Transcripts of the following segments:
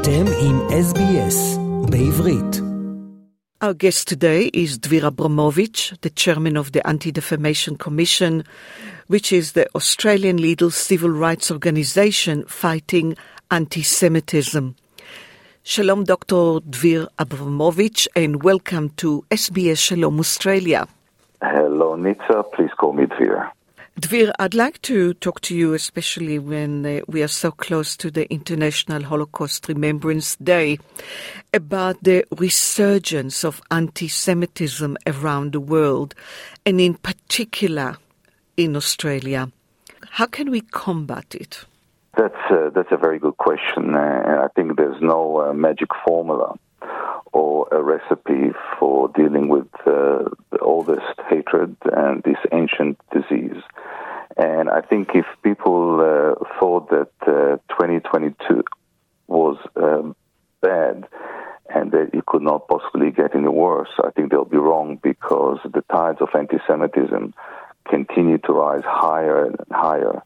אתם עם SBS בעברית. Our guest today is Dvir Abramovich, the chairman of the Anti-Defamation Commission, which is the Australian legal civil rights organization fighting anti-Semitism. Shalom, Dr. Dvir Abramovich, and welcome to SBS Shalom Australia. Hello, Nitsa. Please call me Dvir. Dvir, I'd like to talk to you, especially when uh, we are so close to the International Holocaust Remembrance Day, about the resurgence of anti Semitism around the world, and in particular in Australia. How can we combat it? That's, uh, that's a very good question. Uh, I think there's no uh, magic formula or a recipe for dealing with uh, the oldest hatred and this ancient disease. And I think if people uh, thought that uh, 2022 was um, bad and that it could not possibly get any worse, I think they'll be wrong because the tides of anti Semitism continue to rise higher and higher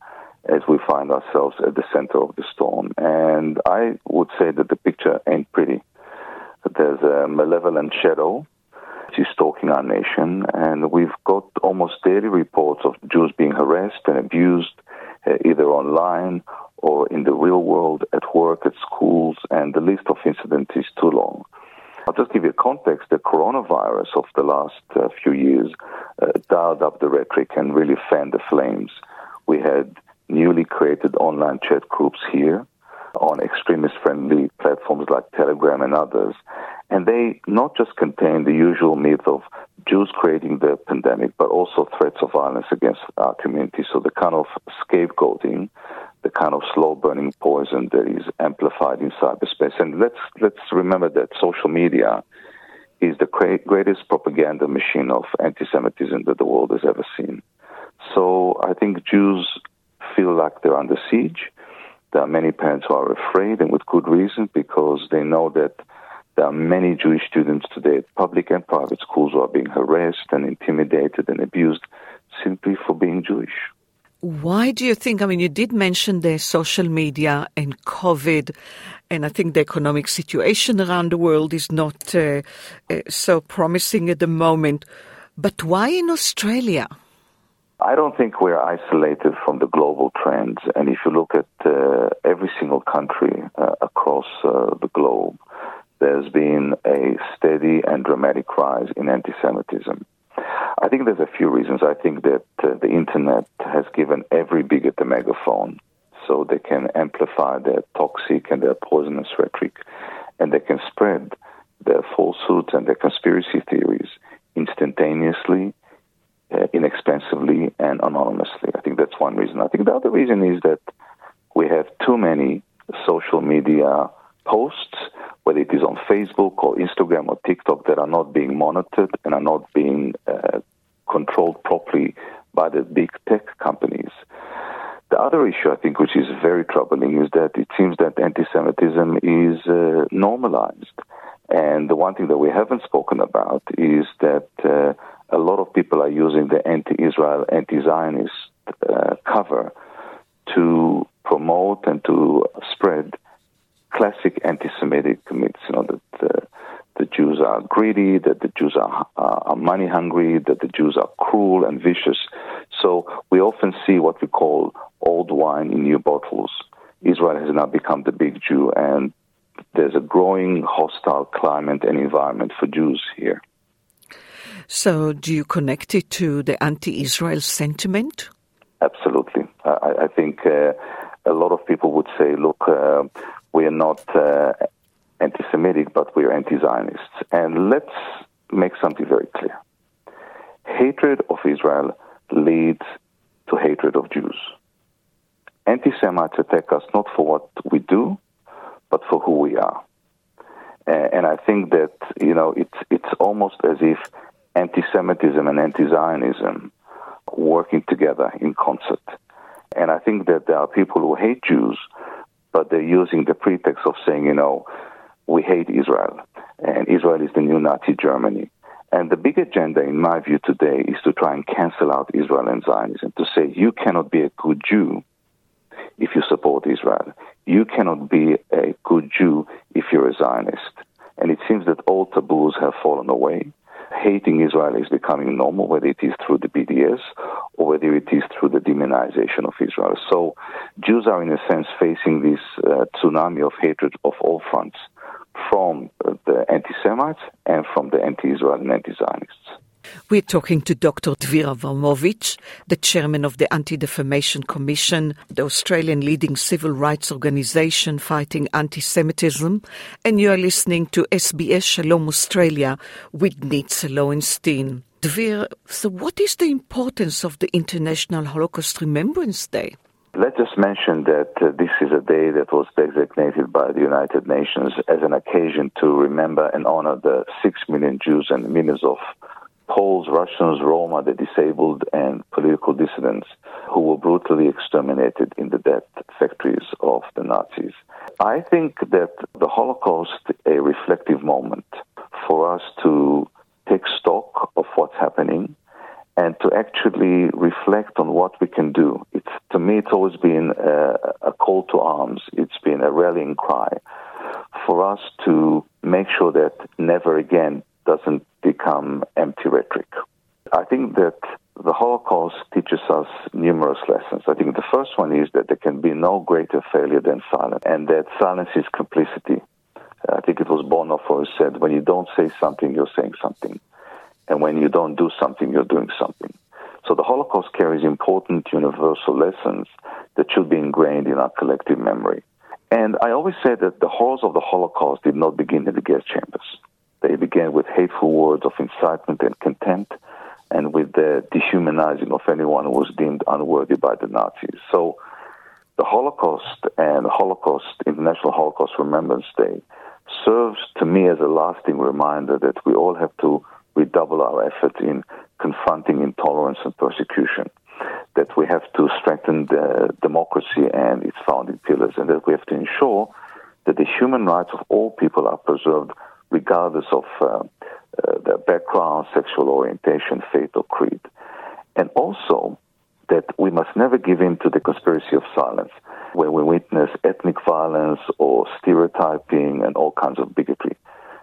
as we find ourselves at the center of the storm. And I would say that the picture ain't pretty. There's a malevolent shadow is stalking our nation, and we've got almost daily reports of Jews being harassed and abused, uh, either online or in the real world, at work, at schools, and the list of incidents is too long. I'll just give you a context. The coronavirus of the last uh, few years uh, dialed up the rhetoric and really fanned the flames. We had newly created online chat groups here on extremist friendly platforms like Telegram and others. And they not just contain the usual myth of Jews creating the pandemic, but also threats of violence against our community. So the kind of scapegoating, the kind of slow burning poison that is amplified in cyberspace. And let's, let's remember that social media is the greatest propaganda machine of anti Semitism that the world has ever seen. So I think Jews feel like they're under siege. There are many parents who are afraid, and with good reason, because they know that there are many Jewish students today at public and private schools who are being harassed and intimidated and abused simply for being Jewish. Why do you think? I mean, you did mention the social media and COVID, and I think the economic situation around the world is not uh, uh, so promising at the moment. But why in Australia? I don't think we're isolated from the global trends. And if you look at uh, every single country uh, across uh, the globe, there's been a steady and dramatic rise in anti Semitism. I think there's a few reasons. I think that uh, the internet has given every bigot a megaphone so they can amplify their toxic and their poisonous rhetoric and they can spread their falsehoods and their conspiracy theories instantaneously uh, inexpensively and anonymously. I think that's one reason. I think the other reason is that we have too many social media posts, whether it is on Facebook or Instagram or TikTok, that are not being monitored and are not being uh, controlled properly by the big tech companies. The other issue, I think, which is very troubling, is that it seems that anti Semitism is uh, normalized. And the one thing that we haven't spoken about is that uh, a lot of people are using the anti-Israel, anti-Zionist uh, cover to promote and to spread classic anti-Semitic myths. You know that uh, the Jews are greedy, that the Jews are, are money hungry, that the Jews are cruel and vicious. So we often see what we call old wine in new bottles. Israel has now become the big Jew, and there's a growing hostile climate and environment for Jews here. So, do you connect it to the anti Israel sentiment? Absolutely. I, I think uh, a lot of people would say, look, uh, we are not uh, anti Semitic, but we are anti Zionists. And let's make something very clear hatred of Israel leads to hatred of Jews. Anti Semites attack us not for what we do, but for who we are. And I think that, you know, it's, it's almost as if anti Semitism and anti Zionism working together in concert. And I think that there are people who hate Jews, but they're using the pretext of saying, you know, hate Israel, and Israel is the new Nazi Germany. And the big agenda, in my view, today is to try and cancel out Israel and Zionism, to say you cannot be a good Jew if you support Israel. You cannot be a good Jew if you're a Zionist. And it seems that all taboos have fallen away. Hating Israel is becoming normal, whether it is through the BDS or whether it is through the demonization of Israel. So Jews are, in a sense, facing this uh, tsunami of hatred of all fronts from the anti Semites and from the anti Israel and anti Zionists. We're talking to Dr. Dvir Abramovich, the chairman of the Anti Defamation Commission, the Australian leading civil rights organization fighting anti Semitism, and you are listening to SBS Shalom Australia with Nitza Lowenstein. Dvir, so what is the importance of the International Holocaust Remembrance Day? Let us mention that uh, this is a day that was designated by the United Nations as an occasion to remember and honor the six million Jews and millions of Poles, Russians, Roma, the disabled, and political dissidents who were brutally exterminated in the death factories of the Nazis. I think that the Holocaust a reflective moment for us to take stock of what's happening and to actually reflect on what we can do. It's to me, it's always been a, a call to arms. It's been a rallying cry for us to make sure that never again doesn't become empty rhetoric. I think that the Holocaust teaches us numerous lessons. I think the first one is that there can be no greater failure than silence, and that silence is complicity. I think it was Bonhoeffer who said, when you don't say something, you're saying something. And when you don't do something, you're doing something. So the Holocaust carries important universal lessons that should be ingrained in our collective memory. And I always say that the horrors of the Holocaust did not begin in the gas chambers. They began with hateful words of incitement and contempt and with the dehumanizing of anyone who was deemed unworthy by the Nazis. So the Holocaust and Holocaust, International Holocaust Remembrance Day, serves to me as a lasting reminder that we all have to redouble our efforts in confronting intolerance and persecution, that we have to strengthen the democracy and its founding pillars, and that we have to ensure that the human rights of all people are preserved regardless of uh, uh, their background, sexual orientation, faith, or creed. And also that we must never give in to the conspiracy of silence, where we witness ethnic violence or stereotyping and all kinds of bigotry.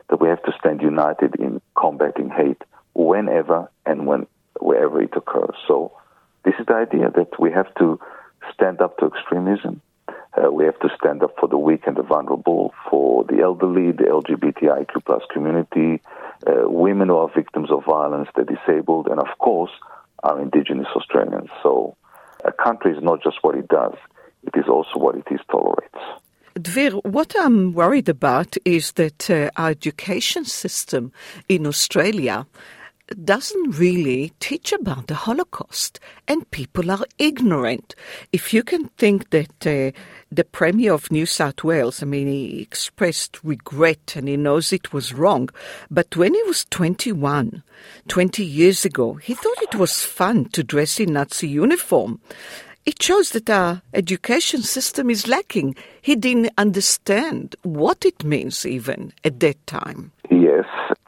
That we have to stand united in combating hate whenever and when wherever it occurs. So this is the idea that we have to stand up to extremism uh, we have to stand up for the weak and the vulnerable, for the elderly, the LGBTIQ plus community, uh, women who are victims of violence, the disabled, and of course, our indigenous Australians. So a country is not just what it does, it is also what it is tolerates. Dvir, what I'm worried about is that uh, our education system in Australia doesn't really teach about the Holocaust, and people are ignorant. If you can think that uh, the Premier of New South Wales, I mean, he expressed regret and he knows it was wrong, but when he was 21, 20 years ago, he thought it was fun to dress in Nazi uniform. It shows that our education system is lacking. He didn't understand what it means even at that time.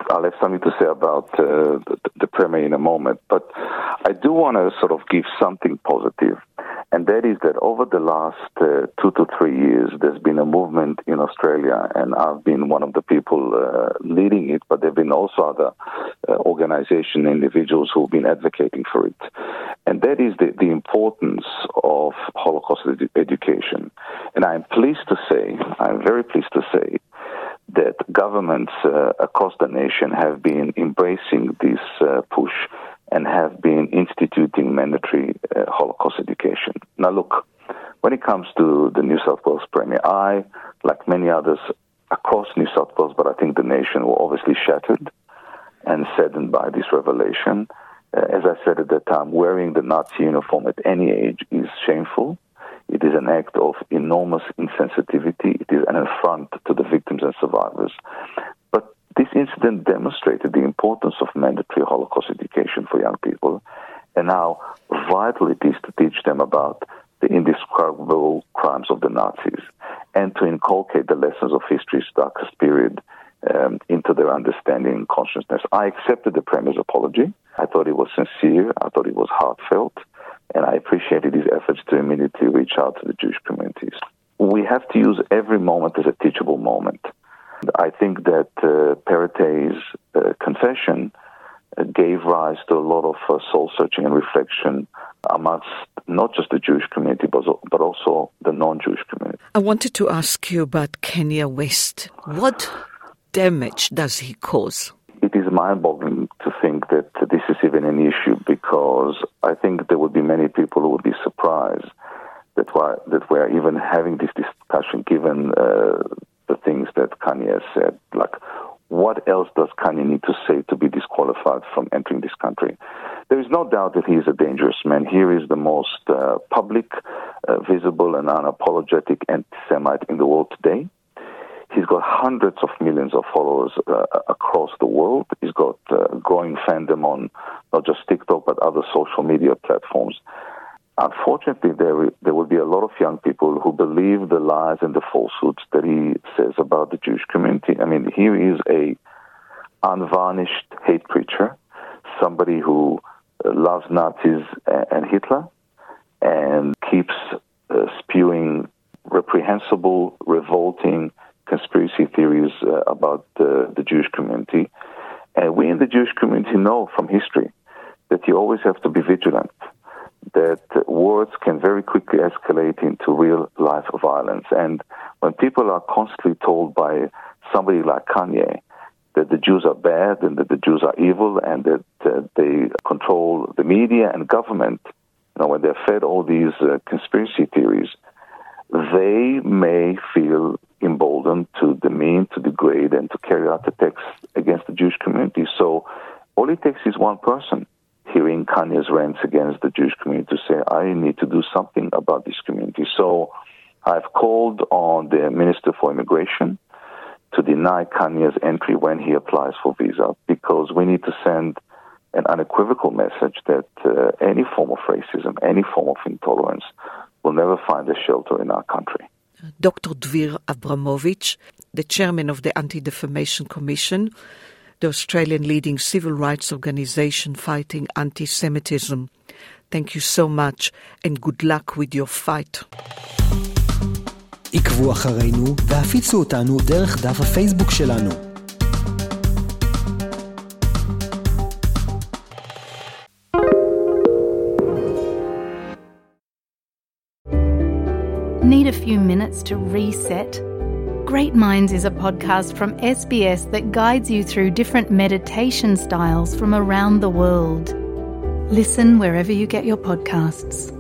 I'll have something to say about uh, the, the Premier in a moment, but I do want to sort of give something positive and that is that over the last uh, two to three years, there's been a movement in Australia, and I've been one of the people uh, leading it, but there have been also other uh, organizations, individuals who've been advocating for it. And that is the, the importance of Holocaust ed- education. And I'm pleased to say, I'm very pleased to say, that governments uh, across the nation have been embracing this uh, push and have been instituting mandatory uh, Holocaust education. Now, look, when it comes to the New South Wales Premier, I, like many others across New South Wales, but I think the nation, were obviously shattered and saddened by this revelation. Uh, as I said at the time, wearing the Nazi uniform at any age is shameful. It is an act of enormous insensitivity. It is an affront to the victims and survivors. But this incident demonstrated the importance of mandatory Holocaust education for young people and how vital it is to teach them about the indescribable crimes of the Nazis and to inculcate the lessons of history's darkest period um, into their understanding and consciousness. I accepted the Premier's apology. I thought it was sincere. I thought it was heartfelt. And I appreciated his efforts to immediately reach out to the Jewish communities. We have to use every moment as a teachable moment. I think that uh, Perrottet's uh, confession uh, gave rise to a lot of uh, soul searching and reflection amongst not just the Jewish community, but, but also the non Jewish community. I wanted to ask you about Kanye West. What damage does he cause? It is mind boggling to think that this is even an issue because I think there would be many people who would be we're, even having this discussion given uh, the things that Kanye has said. Like, what else does Kanye need to say to be disqualified from entering this country? There is no doubt that he is a dangerous man. Here is the most uh, public, uh, visible, and unapologetic anti Semite in the world today. He's got hundreds of millions of followers uh, across the world. He's got uh, growing fandom on not just TikTok, but other social media platforms. Unfortunately, there, there will be a lot of young people who believe the lies and the falsehoods that he says about the Jewish community. I mean, here is a unvarnished hate preacher, somebody who uh, loves Nazis and Hitler, and keeps uh, spewing reprehensible, revolting conspiracy theories uh, about the, the Jewish community. And we in the Jewish community know from history that you always have to be vigilant, that words can very quickly escalate into real life violence. And when people are constantly told by somebody like Kanye that the Jews are bad and that the Jews are evil and that uh, they control the media and government, you know, when they're fed all these uh, conspiracy theories, they may feel emboldened to demean, to degrade, and to carry out attacks against the Jewish community. So all it takes is one person hearing Kanye's rants against the Jewish community to say, I need to do something about this community. So I've called on the Minister for Immigration to deny Kanye's entry when he applies for visa because we need to send an unequivocal message that uh, any form of racism, any form of intolerance will never find a shelter in our country. Dr. Dvir Abramovich, the chairman of the Anti Defamation Commission, the Australian leading civil rights organization fighting anti Semitism. Thank you so much and good luck with your fight. עקבו אחרינו והפיצו אותנו דרך דף הפייסבוק שלנו. Need a few minutes to reset? Great Minds is a podcast from SBS that guides you through different meditation styles from around the world. Listen wherever you get your podcasts.